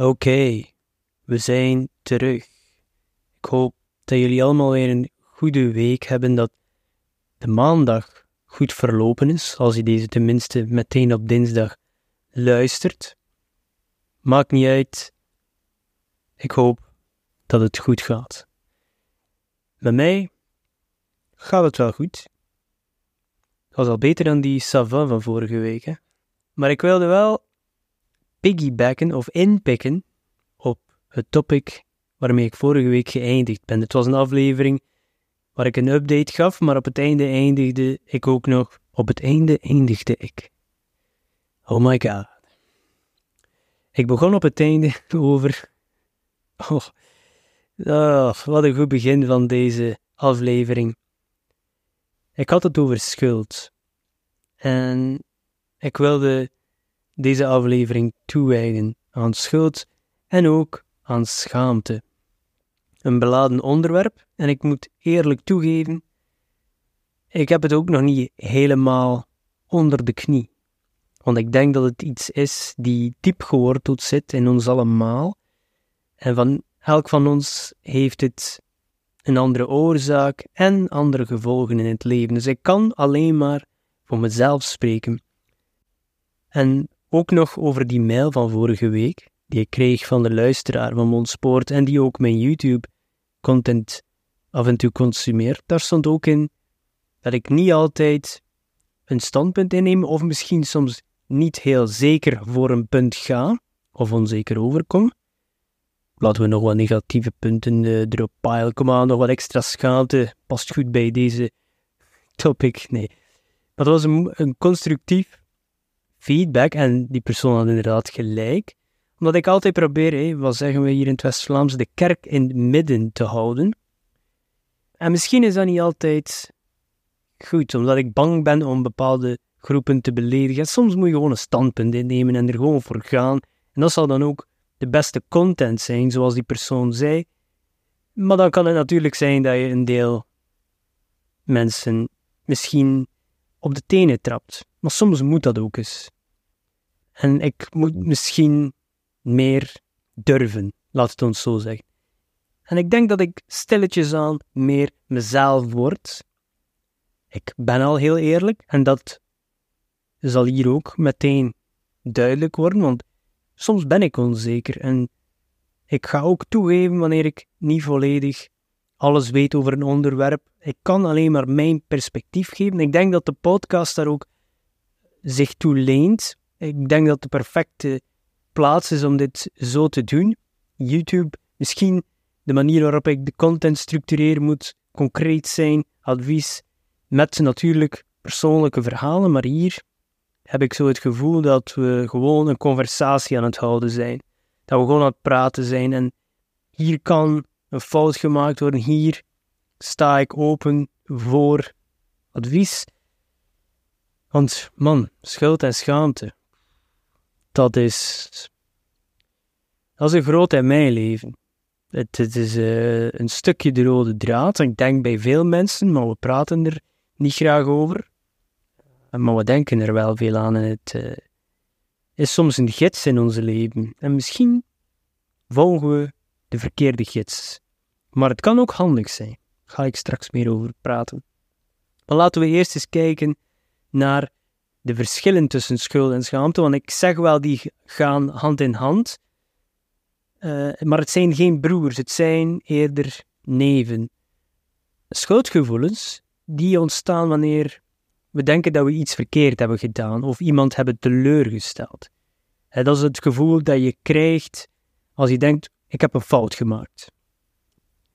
Oké, we zijn terug. Ik hoop dat jullie allemaal weer een goede week hebben, dat de maandag goed verlopen is, als je deze tenminste meteen op dinsdag luistert. Maakt niet uit. Ik hoop dat het goed gaat. Met mij gaat het wel goed. Het was al beter dan die savant van vorige week, hè? Maar ik wilde wel piggybacken of inpikken op het topic waarmee ik vorige week geëindigd ben. Het was een aflevering waar ik een update gaf, maar op het einde eindigde ik ook nog. Op het einde eindigde ik. Oh my god. Ik begon op het einde over. Oh, oh, wat een goed begin van deze aflevering. Ik had het over schuld. En ik wilde deze aflevering toewijden aan schuld en ook aan schaamte. Een beladen onderwerp en ik moet eerlijk toegeven, ik heb het ook nog niet helemaal onder de knie. Want ik denk dat het iets is die diep geworteld zit in ons allemaal. En van elk van ons heeft het een andere oorzaak en andere gevolgen in het leven. Dus ik kan alleen maar voor mezelf spreken. En ook nog over die mail van vorige week, die ik kreeg van de luisteraar van Mondspoort en die ook mijn YouTube-content af en toe consumeert. Daar stond ook in dat ik niet altijd een standpunt inneem, of misschien soms niet heel zeker voor een punt ga, of onzeker overkom. Laten we nog wat negatieve punten uh, erop pile. Kom aan, nog wat extra schaamte. Past goed bij deze topic. Nee. Maar het was een constructief feedback en die persoon had inderdaad gelijk. Omdat ik altijd probeer, wat zeggen we hier in het West-Vlaams, de kerk in het midden te houden. En misschien is dat niet altijd goed, omdat ik bang ben om bepaalde groepen te beledigen. Soms moet je gewoon een standpunt innemen en er gewoon voor gaan. En dat zal dan ook de beste content zijn, zoals die persoon zei. Maar dan kan het natuurlijk zijn dat je een deel mensen misschien op de tenen trapt. Maar soms moet dat ook eens. En ik moet misschien meer durven, laat het ons zo zeggen. En ik denk dat ik stilletjes aan meer mezelf word. Ik ben al heel eerlijk en dat zal hier ook meteen duidelijk worden, want soms ben ik onzeker en ik ga ook toegeven wanneer ik niet volledig alles weet over een onderwerp. Ik kan alleen maar mijn perspectief geven. Ik denk dat de podcast daar ook zich toe leent. Ik denk dat de perfecte plaats is om dit zo te doen. YouTube, misschien de manier waarop ik de content structureer moet concreet zijn, advies, met natuurlijk persoonlijke verhalen, maar hier heb ik zo het gevoel dat we gewoon een conversatie aan het houden zijn. Dat we gewoon aan het praten zijn en hier kan een fout gemaakt worden, hier sta ik open voor advies. Want man, schuld en schaamte, dat is, dat een groot in mijn leven. Het, is uh, een stukje de rode draad. Ik denk bij veel mensen, maar we praten er niet graag over. Maar we denken er wel veel aan het uh, is soms een gids in ons leven. En misschien volgen we de verkeerde gids. Maar het kan ook handig zijn. Daar ga ik straks meer over praten. Maar laten we eerst eens kijken naar de verschillen tussen schuld en schaamte. Want ik zeg wel, die gaan hand in hand. Uh, maar het zijn geen broers, het zijn eerder neven. Schuldgevoelens, die ontstaan wanneer we denken dat we iets verkeerd hebben gedaan of iemand hebben teleurgesteld. dat is het gevoel dat je krijgt als je denkt, ik heb een fout gemaakt.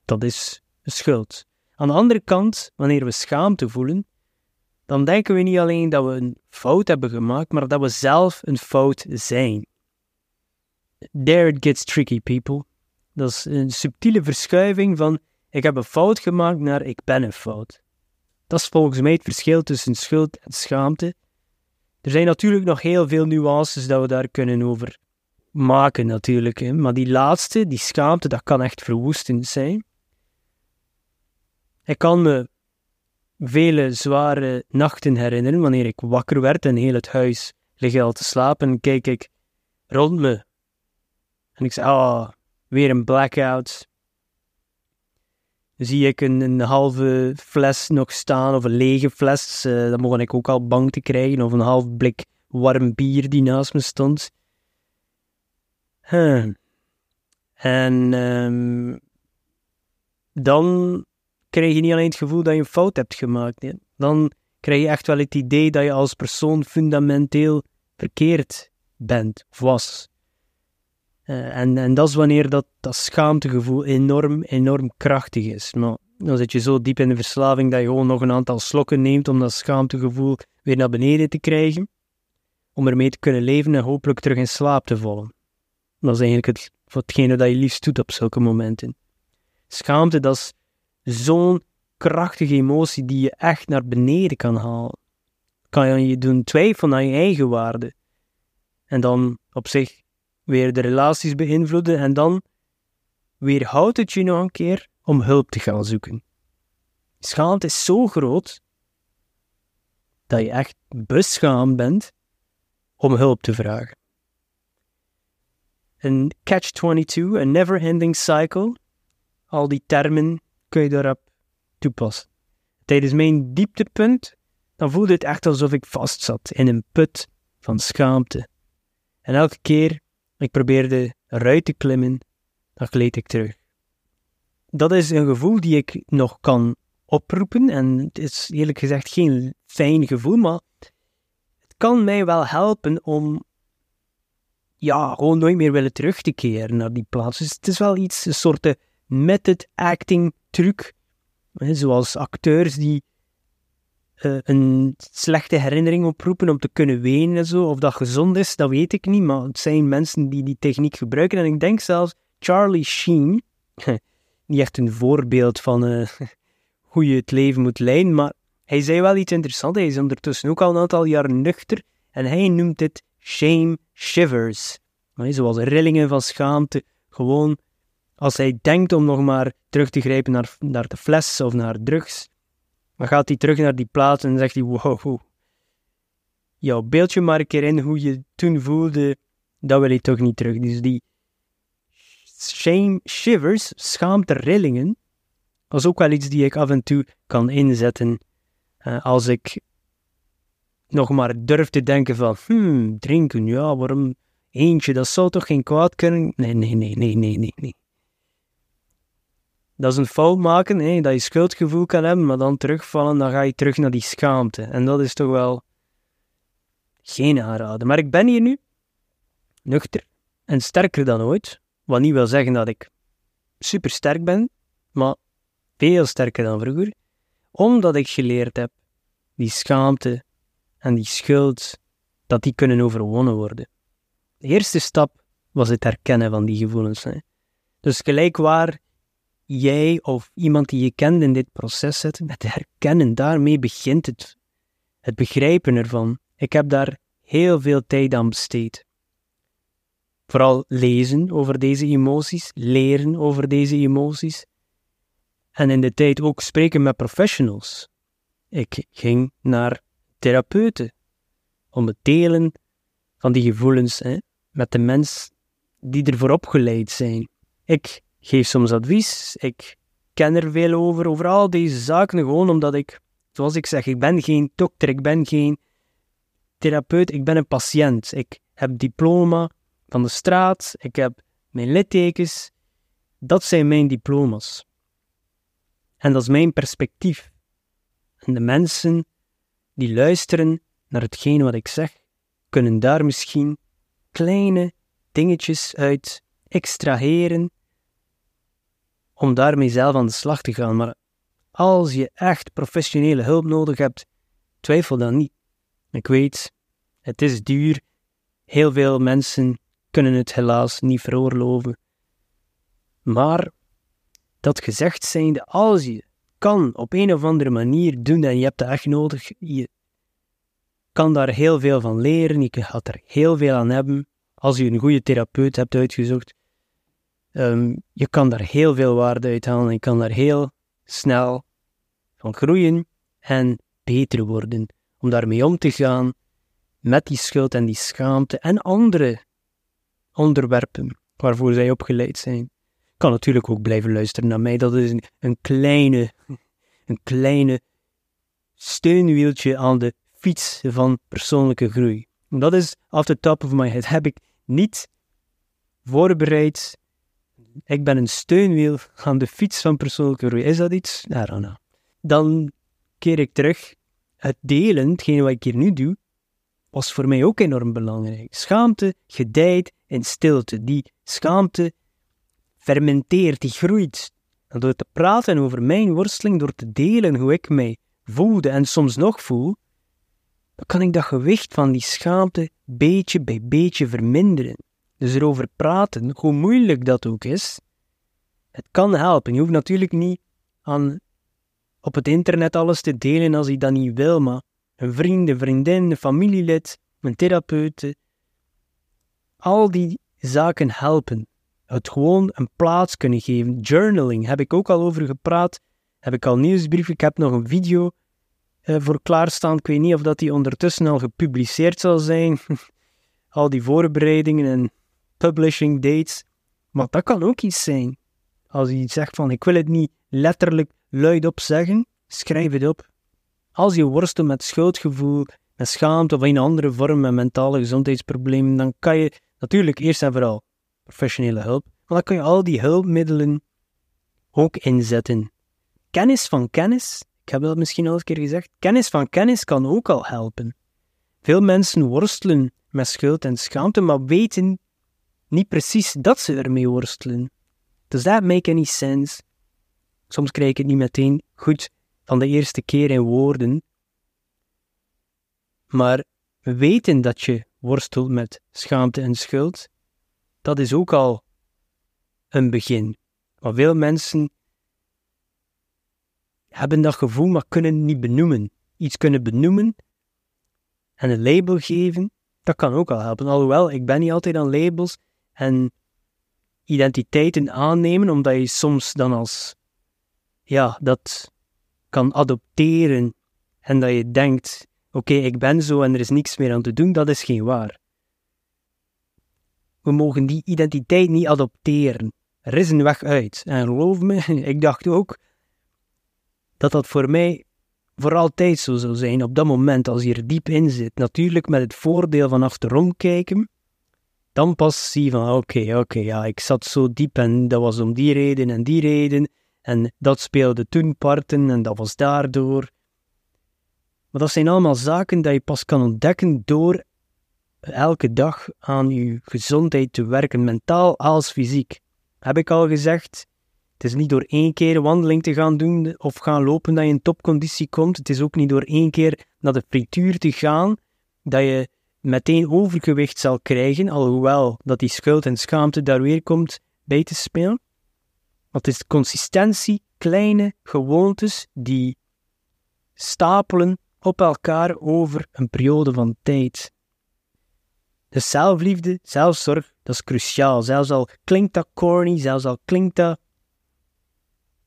Dat is schuld. Aan de andere kant, wanneer we schaamte voelen, dan denken we niet alleen dat we een fout hebben gemaakt, maar dat we zelf een fout zijn. There it gets tricky, people. Dat is een subtiele verschuiving van ik heb een fout gemaakt naar ik ben een fout. Dat is volgens mij het verschil tussen schuld en schaamte. Er zijn natuurlijk nog heel veel nuances dat we daar kunnen over maken, natuurlijk. Hè. Maar die laatste, die schaamte, dat kan echt verwoestend zijn. Ik kan me vele zware nachten herinneren wanneer ik wakker werd en heel het huis ligt al te slapen. Kijk ik rond me En ik zei, oh, weer een blackout. Zie ik een, een halve fles nog staan, of een lege fles. Uh, dan begon ik ook al bang te krijgen. Of een half blik warm bier die naast me stond. En um, dan krijg je niet alleen het gevoel dat je een fout hebt gemaakt. Dan krijg je echt wel het idee dat je als persoon fundamenteel verkeerd bent of was. Uh, en, en dat is wanneer dat, dat schaamtegevoel enorm, enorm krachtig is. Maar dan zit je zo diep in de verslaving dat je gewoon nog een aantal slokken neemt om dat schaamtegevoel weer naar beneden te krijgen. Om ermee te kunnen leven en hopelijk terug in slaap te vallen. Dat is eigenlijk het, hetgene dat je liefst doet op zulke momenten. Schaamte, dat is zo'n krachtige emotie die je echt naar beneden kan halen. Kan je doen twijfelen aan je eigen waarde. En dan op zich weer de relaties beïnvloeden en dan weerhoudt het je nog een keer om hulp te gaan zoeken. Schaamte is zo groot dat je echt beschaamd bent om hulp te vragen. Een catch-22, een never-ending cycle, al die termen kun je daarop toepassen. Tijdens mijn dieptepunt, dan voelde het echt alsof ik vastzat in een put van schaamte. En elke keer ik probeerde eruit te klimmen, dan gleed ik terug. Dat is een gevoel die ik nog kan oproepen en het is eerlijk gezegd geen fijn gevoel, maar het kan mij wel helpen om ja, gewoon nooit meer willen terug te keren naar die plaats. Dus het is wel iets, een soort method acting truc, zoals acteurs die uh, een slechte herinnering oproepen om te kunnen wenen en zo. Of dat gezond is, dat weet ik niet, maar het zijn mensen die die techniek gebruiken. En ik denk zelfs Charlie Sheen, niet echt een voorbeeld van uh, hoe je het leven moet leiden, maar hij zei wel iets interessants. Hij is ondertussen ook al een aantal jaar nuchter en hij noemt het shame shivers. Zoals rillingen van schaamte, gewoon als hij denkt om nog maar terug te grijpen naar, naar de fles of naar drugs, dan gaat hij terug naar die plaats en zegt hij: Wow, jouw beeldje maar een keer in hoe je toen voelde, dat wil ik toch niet terug. Dus die shame shivers, schaamte rillingen, was ook wel iets die ik af en toe kan inzetten uh, als ik nog maar durf te denken van, hmm, drinken, ja, waarom eentje, dat zou toch geen kwaad kunnen? Nee, nee, nee, nee, nee, nee, nee dat is een fout maken, hè, dat je schuldgevoel kan hebben, maar dan terugvallen, dan ga je terug naar die schaamte. En dat is toch wel geen aanraden. Maar ik ben hier nu, nuchter en sterker dan ooit. Wat niet wil zeggen dat ik super sterk ben, maar veel sterker dan vroeger. Omdat ik geleerd heb, die schaamte en die schuld, dat die kunnen overwonnen worden. De eerste stap was het herkennen van die gevoelens. Hè. Dus gelijk waar jij of iemand die je kent in dit proces zet, met herkennen, daarmee begint het. Het begrijpen ervan. Ik heb daar heel veel tijd aan besteed. Vooral lezen over deze emoties, leren over deze emoties. En in de tijd ook spreken met professionals. Ik ging naar therapeuten om het delen van die gevoelens hè, met de mensen die ervoor opgeleid zijn. Ik geef soms advies. Ik ken er veel over, over al deze zaken, gewoon omdat ik, zoals ik zeg, ik ben geen dokter, ik ben geen therapeut, ik ben een patiënt. Ik heb diploma van de straat, ik heb mijn littekens. Dat zijn mijn diploma's. En dat is mijn perspectief. En de mensen die luisteren naar hetgeen wat ik zeg, kunnen daar misschien kleine dingetjes uit extraheren om daarmee zelf aan de slag te gaan. Maar als je echt professionele hulp nodig hebt, twijfel dan niet. Ik weet, het is duur. Heel veel mensen kunnen het helaas niet veroorloven. Maar dat gezegd zijnde, als je kan op een of andere manier doen en je hebt het echt nodig, je kan daar heel veel van leren, je gaat er heel veel aan hebben. Als je een goede therapeut hebt uitgezocht, Um, je kan daar heel veel waarde uit halen. Je kan daar heel snel van groeien en beter worden. Om daarmee om te gaan met die schuld en die schaamte en andere onderwerpen waarvoor zij opgeleid zijn. Kan natuurlijk ook blijven luisteren naar mij. Dat is een, een kleine, een kleine steunwieltje aan de fiets van persoonlijke groei. dat is off the top of my head. Heb ik niet voorbereid. Ik ben een steunwiel aan de fiets van persoonlijke groei. Is dat iets? Don't know. Dan keer ik terug. Het delen, hetgeen wat ik hier nu doe, was voor mij ook enorm belangrijk. Schaamte gedijt in stilte. Die schaamte fermenteert, die groeit. En door te praten over mijn worsteling, door te delen hoe ik mij voelde en soms nog voel, kan ik dat gewicht van die schaamte beetje bij beetje verminderen. Dus erover praten, hoe moeilijk dat ook is, het kan helpen. Je hoeft natuurlijk niet aan, op het internet alles te delen als je dat niet wil, maar een vriend, een vriendin, een familielid, een therapeut, al die zaken helpen. Het gewoon een plaats kunnen geven. Journaling, heb ik ook al over gepraat. Heb ik al nieuwsbrief. Ik heb nog een video uh, voor klaarstaan. Ik weet niet of dat die ondertussen al gepubliceerd zal zijn. al die voorbereidingen en publishing dates. Maar dat kan ook iets zijn. Als je zegt van ik wil het niet letterlijk luidop zeggen, schrijf het op. Als je worstelt met schuldgevoel, met schaamte of een andere vorm met mentale gezondheidsproblemen, dan kan je natuurlijk eerst en vooral professionele hulp, maar dan kan je al die hulpmiddelen ook inzetten. Kennis van kennis, ik heb dat misschien al eens keer gezegd, kennis van kennis kan ook al helpen. Veel mensen worstelen met schuld en schaamte, maar weten niet precies dat ze ermee worstelen. Does that make any sense? Soms krijg ik het niet meteen goed van de eerste keer in woorden, maar weten dat je worstelt met schaamte en schuld, dat is ook al een begin. Maar veel mensen hebben dat gevoel, maar kunnen niet benoemen. Iets kunnen benoemen en een label geven, dat kan ook al helpen. Alhoewel, ik ben niet altijd aan labels en identiteiten aannemen, omdat je soms dan als, ja, dat kan adopteren en dat je denkt, oké, ik ben zo en er is niks meer aan te doen, dat is geen waar. We mogen die identiteit niet adopteren. Er is een weg uit. En geloof me, ik dacht ook dat dat voor mij voor altijd zo zou zijn op dat moment als je er diep in zit. Natuurlijk met het voordeel van achterom kijken. Dan pas zie je van oké, oké, ja, ik zat zo diep en dat was om die reden en die reden. En dat speelde toen parten en dat was daardoor. Maar dat zijn allemaal zaken dat je pas kan ontdekken door elke dag aan je gezondheid te werken, mentaal als fysiek. Heb ik al gezegd, het is niet door één keer wandeling te gaan doen of gaan lopen dat je in topconditie komt. Het is ook niet door één keer naar de frituur te gaan dat je meteen overgewicht zal krijgen, alhoewel dat die schuld en schaamte daar weer komt bij te spelen. Het is consistentie, kleine gewoontes die stapelen op elkaar over een periode van tijd. De zelfliefde, zelfzorg, dat is cruciaal. Zelfs al klinkt dat corny, zelfs al klinkt dat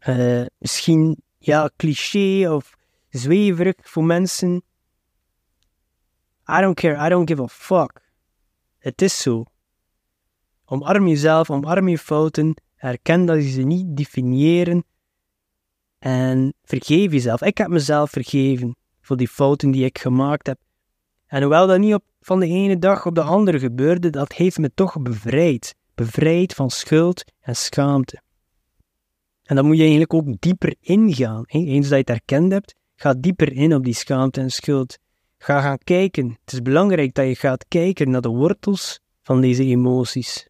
uh, misschien ja, cliché of zweverig voor mensen. I don't care, I don't give a fuck. Het is zo. Omarm jezelf, omarm je fouten, herken dat je ze niet definiëren en vergeef jezelf. Ik heb mezelf vergeven voor die fouten die ik gemaakt heb. En hoewel dat niet op, van de ene dag op de andere gebeurde, dat heeft me toch bevrijd. Bevrijd van schuld en schaamte. En dan moet je eigenlijk ook dieper ingaan. Eens dat je het herkend hebt, ga dieper in op die schaamte en schuld. Ga gaan kijken. Het is belangrijk dat je gaat kijken naar de wortels van deze emoties.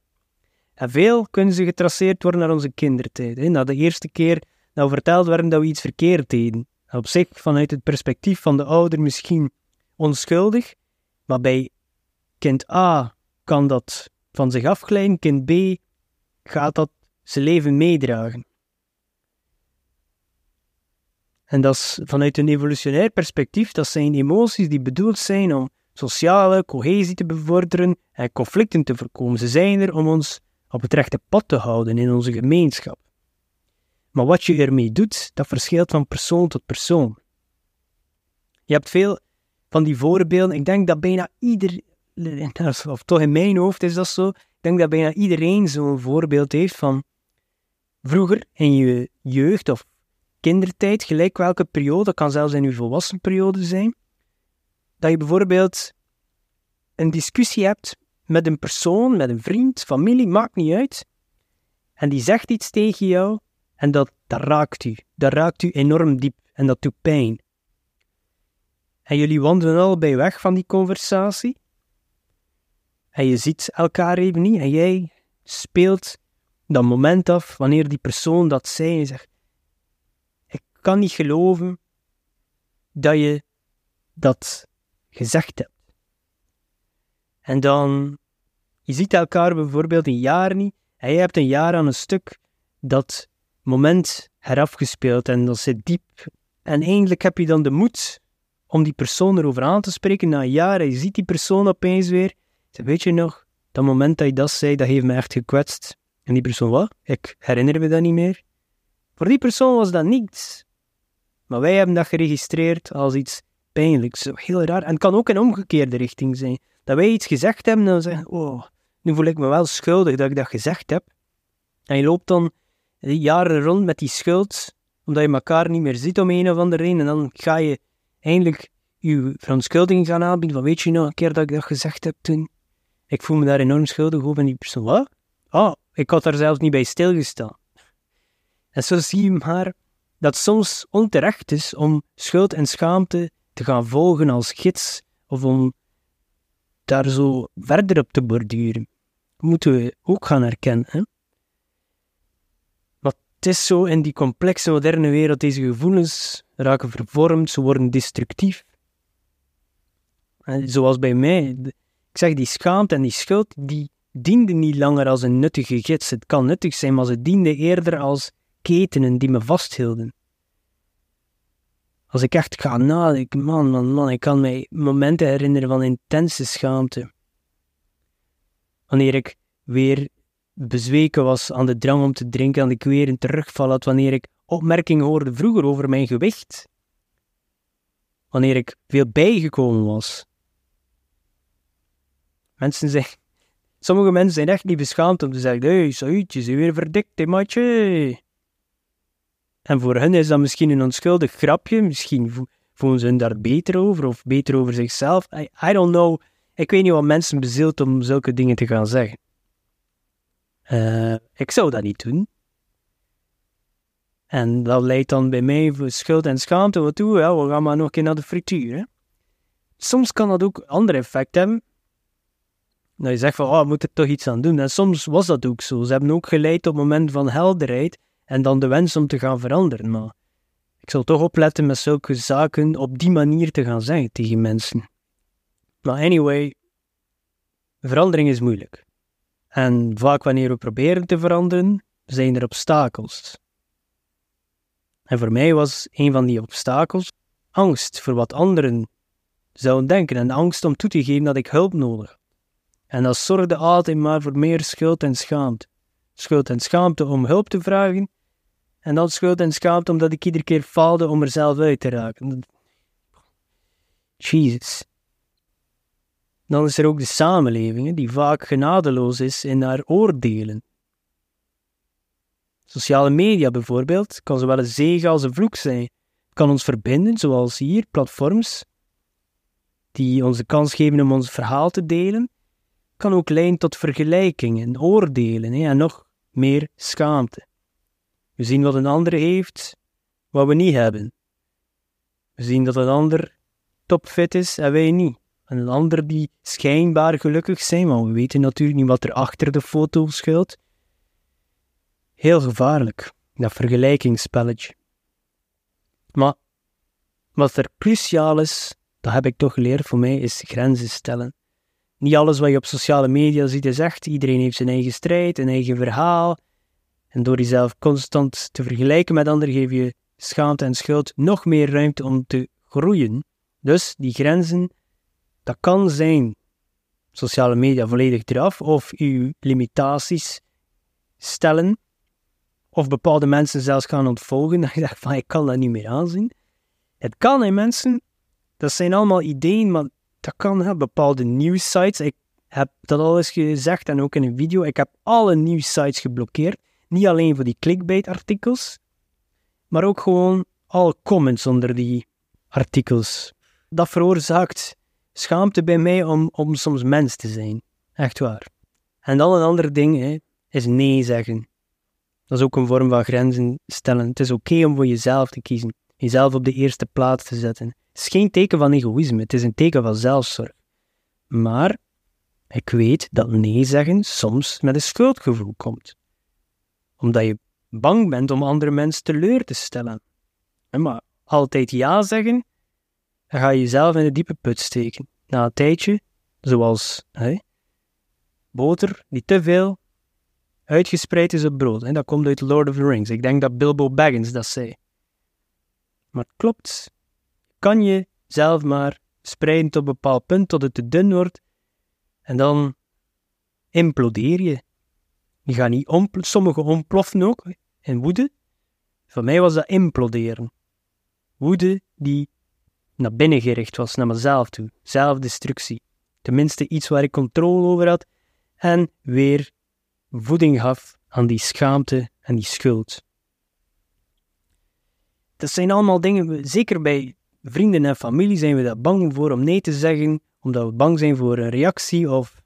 En veel kunnen ze getraceerd worden naar onze kindertijd. Hè? De eerste keer dat we verteld werden dat we iets verkeerd deden. op zich, vanuit het perspectief van de ouder, misschien onschuldig, maar bij kind A kan dat van zich afglijden, kind B gaat dat zijn leven meedragen. En dat is vanuit een evolutionair perspectief, dat zijn emoties die bedoeld zijn om sociale cohesie te bevorderen en conflicten te voorkomen. Ze zijn er om ons op het rechte pad te houden in onze gemeenschap. Maar wat je ermee doet, dat verschilt van persoon tot persoon. Je hebt veel van die voorbeelden. Ik denk dat bijna ieder, of toch in mijn hoofd is dat zo, denk dat bijna iedereen zo'n voorbeeld heeft van vroeger in je jeugd of kindertijd, gelijk welke periode, kan zelfs in je volwassen periode zijn, dat je bijvoorbeeld een discussie hebt met een persoon, met een vriend, familie, maakt niet uit, en die zegt iets tegen jou en dat, dat raakt u. Dat raakt u enorm diep en dat doet pijn. En jullie wandelen allebei weg van die conversatie. En je ziet elkaar even niet en jij speelt dat moment af wanneer die persoon dat zei en zegt: kan niet geloven dat je dat gezegd hebt. En dan, je ziet elkaar bijvoorbeeld een jaar niet en je hebt een jaar aan een stuk dat moment herafgespeeld en dat zit diep. En eindelijk heb je dan de moed om die persoon erover aan te spreken na een jaar en je ziet die persoon opeens weer. Weet je nog, dat moment dat je dat zei, dat heeft me echt gekwetst. En die persoon, wat? Ik herinner me dat niet meer. Voor die persoon was dat niets. Maar wij hebben dat geregistreerd als iets pijnlijks. Heel raar. En het kan ook in omgekeerde richting zijn. Dat wij iets gezegd hebben en dan zeggen, oh, nu voel ik me wel schuldig dat ik dat gezegd heb. En je loopt dan jaren rond met die schuld, omdat je elkaar niet meer ziet om een of andere reden. En dan ga je eindelijk je verontschuldiging gaan aanbieden van weet je nog een keer dat ik dat gezegd heb toen? Ik voel me daar enorm schuldig over en die persoon, wat? Oh, ik had daar zelfs niet bij stilgestaan. En zo zie je maar dat soms onterecht is om schuld en schaamte te gaan volgen als gids of om daar zo verder op te borduren. Moeten we ook gaan herkennen. Hè? Maar het is zo in die complexe moderne wereld, deze gevoelens raken vervormd, ze worden destructief. Zoals bij mij, ik zeg die schaamte en die schuld, die dienden niet langer als een nuttige gids. Het kan nuttig zijn, maar ze dienden eerder als ketenen die me vasthielden. Als ik echt ga nadenken, man, man, man, ik kan mij momenten herinneren van intense schaamte. Wanneer ik weer bezweken was aan de drang om te drinken, en ik weer een terugval had, wanneer ik opmerkingen hoorde vroeger over mijn gewicht, wanneer ik veel bijgekomen was. Mensen zijn, sommige mensen zijn echt niet beschaamd om te zeggen, hé, hey, je weer verdikt, matje. En voor hen is dat misschien een onschuldig grapje, misschien voelen ze hun daar beter over, of beter over zichzelf. I, don't know. Ik weet niet wat mensen bezielt om zulke dingen te gaan zeggen. Uh, ik zou dat niet doen. En dat leidt dan bij mij voor schuld en schaamte. Wat doen we? gaan maar nog een keer naar de frituur. Hè? Soms kan dat ook ander effect hebben. Dat je zegt van, oh, moet er toch iets aan doen. En soms was dat ook zo. Ze hebben ook geleid op het moment van helderheid en dan de wens om te gaan veranderen. Maar ik zal toch opletten met zulke zaken op die manier te gaan zeggen tegen mensen. Maar anyway, verandering is moeilijk. En vaak wanneer we proberen te veranderen, zijn er obstakels. En voor mij was een van die obstakels angst voor wat anderen zouden denken en angst om toe te geven dat ik hulp nodig had. En dat zorgde altijd maar voor meer schuld en schaamte. Schuld en schaamte om hulp te vragen en dan schuld en schaamte omdat ik iedere keer faalde om er zelf uit te raken. Jesus. Dan is er ook de samenleving, die vaak genadeloos is in haar oordelen. Sociale media bijvoorbeeld kan zowel een zegen als een vloek zijn. Kan ons verbinden, zoals hier, platforms, die ons de kans geven om ons verhaal te delen. kan ook leiden tot vergelijkingen, oordelen en nog meer schaamte. We zien wat een ander heeft, wat we niet hebben. We zien dat een ander topfit is en wij niet. En een ander die schijnbaar gelukkig zijn, maar we weten natuurlijk niet wat er achter de foto schuilt. Heel gevaarlijk, dat vergelijkingsspelletje. Maar wat er cruciaal is, dat heb ik toch geleerd voor mij, is grenzen stellen. Niet alles wat je op sociale media ziet is echt. Iedereen heeft zijn eigen strijd, een eigen verhaal. En door jezelf constant te vergelijken met anderen, geef je schaamte en schuld nog meer ruimte om te groeien. Dus die grenzen, dat kan zijn sociale media volledig eraf, of je limitaties stellen, of bepaalde mensen zelfs gaan ontvolgen. Dat je dacht van, ik kan dat niet meer aanzien. Het kan, hè mensen. Dat zijn allemaal ideeën, maar dat kan, hè, bepaalde nieuwsites. Ik heb dat al eens gezegd en ook in een video. Ik heb alle nieuwsites geblokkeerd. Niet alleen voor die clickbait-artikels, maar ook gewoon alle comments onder die artikels. Dat veroorzaakt schaamte bij mij om, om soms mens te zijn. Echt waar. En dan een ander ding hè, is nee zeggen. Dat is ook een vorm van grenzen stellen. Het is oké om voor jezelf te kiezen, jezelf op de eerste plaats te zetten. Het is geen teken van egoïsme, het is een teken van zelfzorg. Maar ik weet dat nee zeggen soms met een schuldgevoel komt. Omdat je bang bent om andere mensen teleur te stellen. Maar altijd ja zeggen, dan ga je jezelf in de diepe put steken. Na een tijdje, zoals hè, boter die te veel uitgespreid is op brood. Hè, dat komt uit Lord of the Rings. Ik denk dat Bilbo Baggins dat zei. Maar het klopt. Kan je zelf maar spreiden tot een bepaald punt, tot het te dun wordt, en dan implodeer je. Je gaat niet om, sommigen ontploffen ook in woede. Voor mij was dat imploderen. Woede die naar binnen gericht was, naar mezelf toe. Zelfdestructie. Tenminste iets waar ik controle over had en weer voeding gaf aan die schaamte en die schuld. Dat zijn allemaal dingen, zeker bij vrienden en familie zijn we daar bang voor om nee te zeggen, omdat we bang zijn voor een reactie of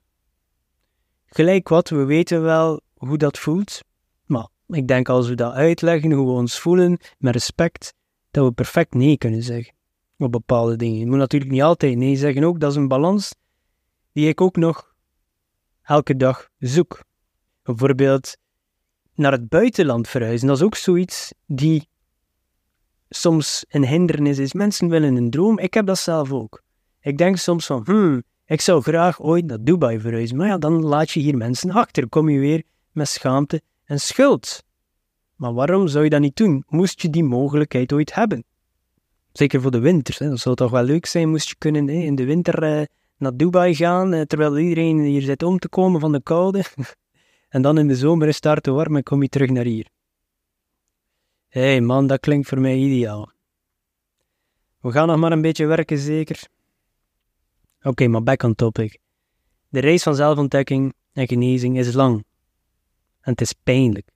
gelijk wat, we weten wel hoe dat voelt. Maar ik denk als we dat uitleggen, hoe we ons voelen, met respect, dat we perfect nee kunnen zeggen op bepaalde dingen. Je moet natuurlijk niet altijd nee zeggen ook, dat is een balans die ik ook nog elke dag zoek. Bijvoorbeeld naar het buitenland verhuizen, dat is ook zoiets die soms een hindernis is. Mensen willen een droom, ik heb dat zelf ook. Ik denk soms van, hmm, ik zou graag ooit naar Dubai verhuizen, maar ja, dan laat je hier mensen achter, kom je weer met schaamte en schuld. Maar waarom zou je dat niet doen? Moest je die mogelijkheid ooit hebben? Zeker voor de winter. Hè. Dat zou toch wel leuk zijn, moest je kunnen hè, in de winter eh, naar Dubai gaan, eh, terwijl iedereen hier zit om te komen van de koude. en dan in de zomer is het te warm en kom je terug naar hier. Hé hey man, dat klinkt voor mij ideaal. We gaan nog maar een beetje werken, zeker? Oké, maar back on topic. De reis van zelfontdekking en genezing is lang. En het is pijnlijk.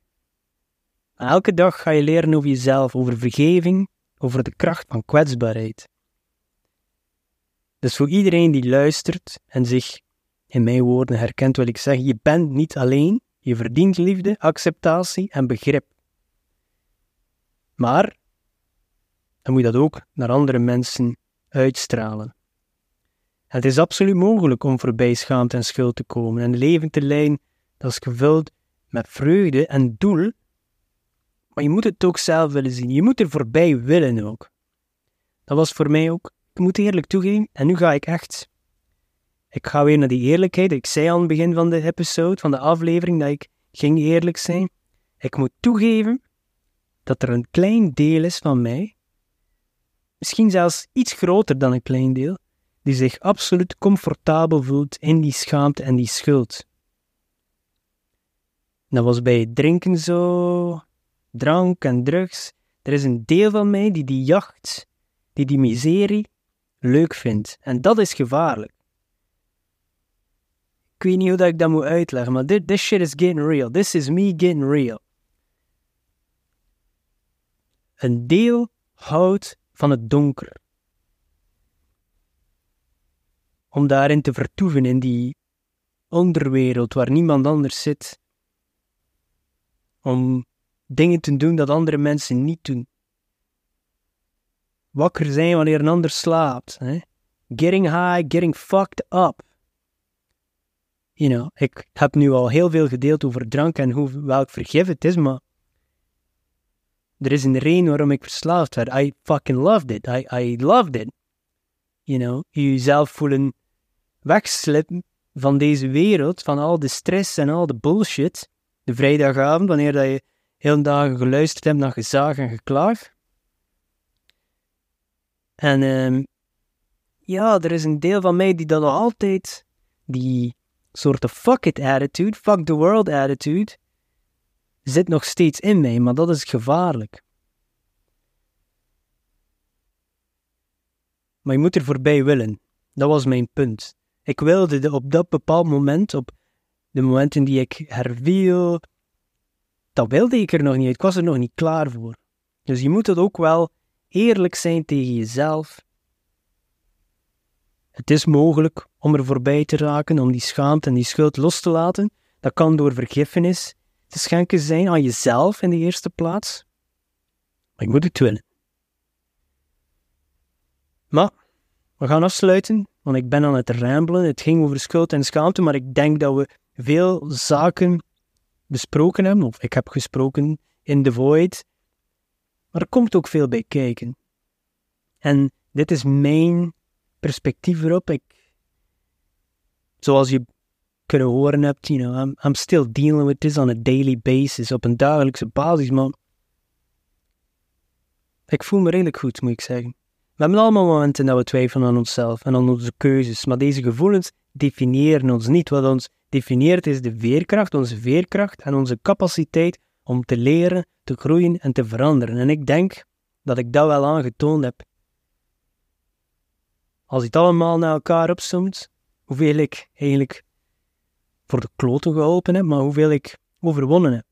Elke dag ga je leren over jezelf, over vergeving, over de kracht van kwetsbaarheid. Dus voor iedereen die luistert en zich in mijn woorden herkent, wil ik zeggen: je bent niet alleen, je verdient liefde, acceptatie en begrip. Maar dan moet je dat ook naar andere mensen uitstralen. Het is absoluut mogelijk om voorbij schaamte en schuld te komen en een leven te leiden dat is gevuld met vreugde en doel, maar je moet het ook zelf willen zien. Je moet er voorbij willen ook. Dat was voor mij ook, ik moet eerlijk toegeven, en nu ga ik echt. Ik ga weer naar die eerlijkheid. Ik zei aan het begin van de episode, van de aflevering, dat ik ging eerlijk zijn. Ik moet toegeven dat er een klein deel is van mij, misschien zelfs iets groter dan een klein deel, die zich absoluut comfortabel voelt in die schaamte en die schuld. Dat was bij het drinken zo, drank en drugs. Er is een deel van mij die die jacht, die die miserie leuk vindt. En dat is gevaarlijk. Ik weet niet hoe dat ik dat moet uitleggen, maar this, this shit is getting real. This is me getting real. Een deel houdt van het donker. Om daarin te vertoeven in die onderwereld waar niemand anders zit. Om dingen te doen dat andere mensen niet doen. Wakker zijn wanneer een ander slaapt. Hè? Getting high, getting fucked up. You know, ik heb nu al heel veel gedeeld over drank en hoe, welk vergif het is, maar er is een reden waarom ik verslaafd werd. I fucking loved it. I, I loved it. You know, jezelf voelen wegslippen van deze wereld, van al de stress en al de bullshit. De vrijdagavond, wanneer dat je heel dagen geluisterd hebt naar gezaag en geklaag. En um, ja, er is een deel van mij die dan nog altijd die soort of fuck it attitude, fuck the world attitude, zit nog steeds in mij, maar dat is gevaarlijk. Maar je moet er voorbij willen. Dat was mijn punt. Ik wilde de, op dat bepaald moment, op de momenten die ik herviel, dat wilde ik er nog niet. Ik was er nog niet klaar voor. Dus je moet het ook wel eerlijk zijn tegen jezelf. Het is mogelijk om er voorbij te raken, om die schaamte en die schuld los te laten. Dat kan door vergiffenis te schenken zijn aan jezelf in de eerste plaats. Maar ik moet het willen. Maar we gaan afsluiten, want ik ben aan het rambelen. Het ging over schuld en schaamte, maar ik denk dat we veel zaken besproken hebben, of ik heb gesproken in The Void. Maar er komt ook veel bij kijken. En dit is mijn perspectief erop. Ik, zoals je kunnen horen hebt, you know, I'm, I'm still dealing with this on a daily basis, op een dagelijkse basis, maar ik voel me redelijk goed, moet ik zeggen. We hebben allemaal momenten dat we twijfelen aan onszelf en aan onze keuzes, maar deze gevoelens definiëren ons niet. Wat ons definieert is de veerkracht, onze veerkracht en onze capaciteit om te leren, te groeien en te veranderen. En ik denk dat ik dat wel aangetoond heb. Als je het allemaal naar elkaar opzomt, hoeveel ik eigenlijk voor de kloten geholpen heb, maar hoeveel ik overwonnen heb.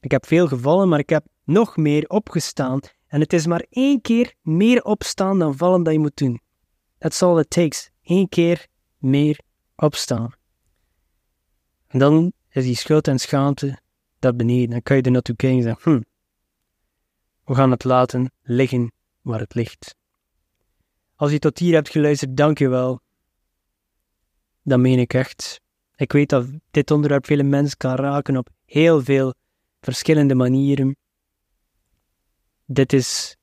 Ik heb veel gevallen, maar ik heb nog meer opgestaan. En het is maar één keer meer opstaan dan vallen dat je moet doen. That's all it takes. Eén keer meer opstaan. En dan is die schuld en schaamte daar beneden. Dan kan je er naartoe kijken en zeggen, hm, we gaan het laten liggen waar het ligt. Als je tot hier hebt geluisterd, dank je wel. Dat meen ik echt. Ik weet dat dit onderwerp vele mensen kan raken op heel veel verschillende manieren. Dit is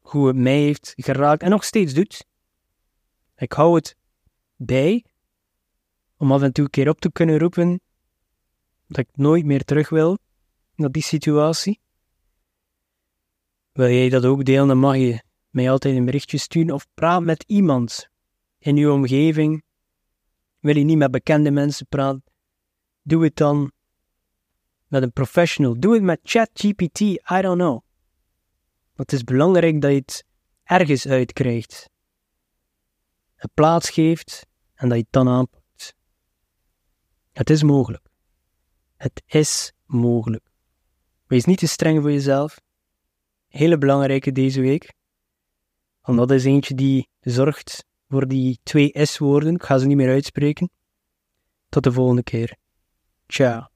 hoe het mij heeft geraakt en nog steeds doet. Ik hou het bij om af en toe een keer op te kunnen roepen dat ik nooit meer terug wil naar die situatie. Wil jij dat ook delen, dan mag je mij altijd een berichtje sturen of praat met iemand in uw omgeving. Wil je niet met bekende mensen praten? Doe het dan met een professional. Doe het met ChatGPT, I don't know. het is belangrijk dat je het ergens uitkrijgt. Plaats geeft en dat je het dan aanpakt. Het is mogelijk. Het is mogelijk. Wees niet te streng voor jezelf. Hele belangrijke deze week. Want dat is eentje die zorgt voor die twee S-woorden. Ik ga ze niet meer uitspreken. Tot de volgende keer. Ciao.